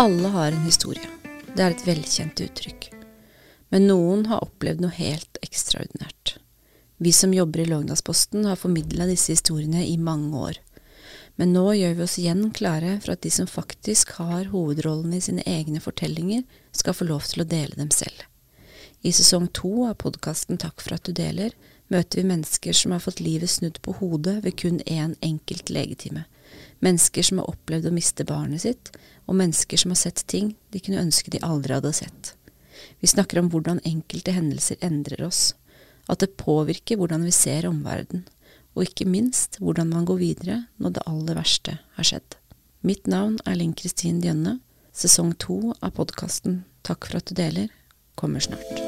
Alle har en historie. Det er et velkjent uttrykk. Men noen har opplevd noe helt ekstraordinært. Vi som jobber i Lågdalsposten har formidla disse historiene i mange år. Men nå gjør vi oss igjen klare for at de som faktisk har hovedrollene i sine egne fortellinger, skal få lov til å dele dem selv. I sesong to av podkasten Takk for at du deler møter vi mennesker som har fått livet snudd på hodet ved kun én enkelt legetime. Mennesker som har opplevd å miste barnet sitt, og mennesker som har sett ting de kunne ønske de aldri hadde sett. Vi snakker om hvordan enkelte hendelser endrer oss, at det påvirker hvordan vi ser omverdenen, og ikke minst hvordan man går videre når det aller verste har skjedd. Mitt navn er Linn Kristin Djønne. Sesong to av podkasten Takk for at du deler kommer snart.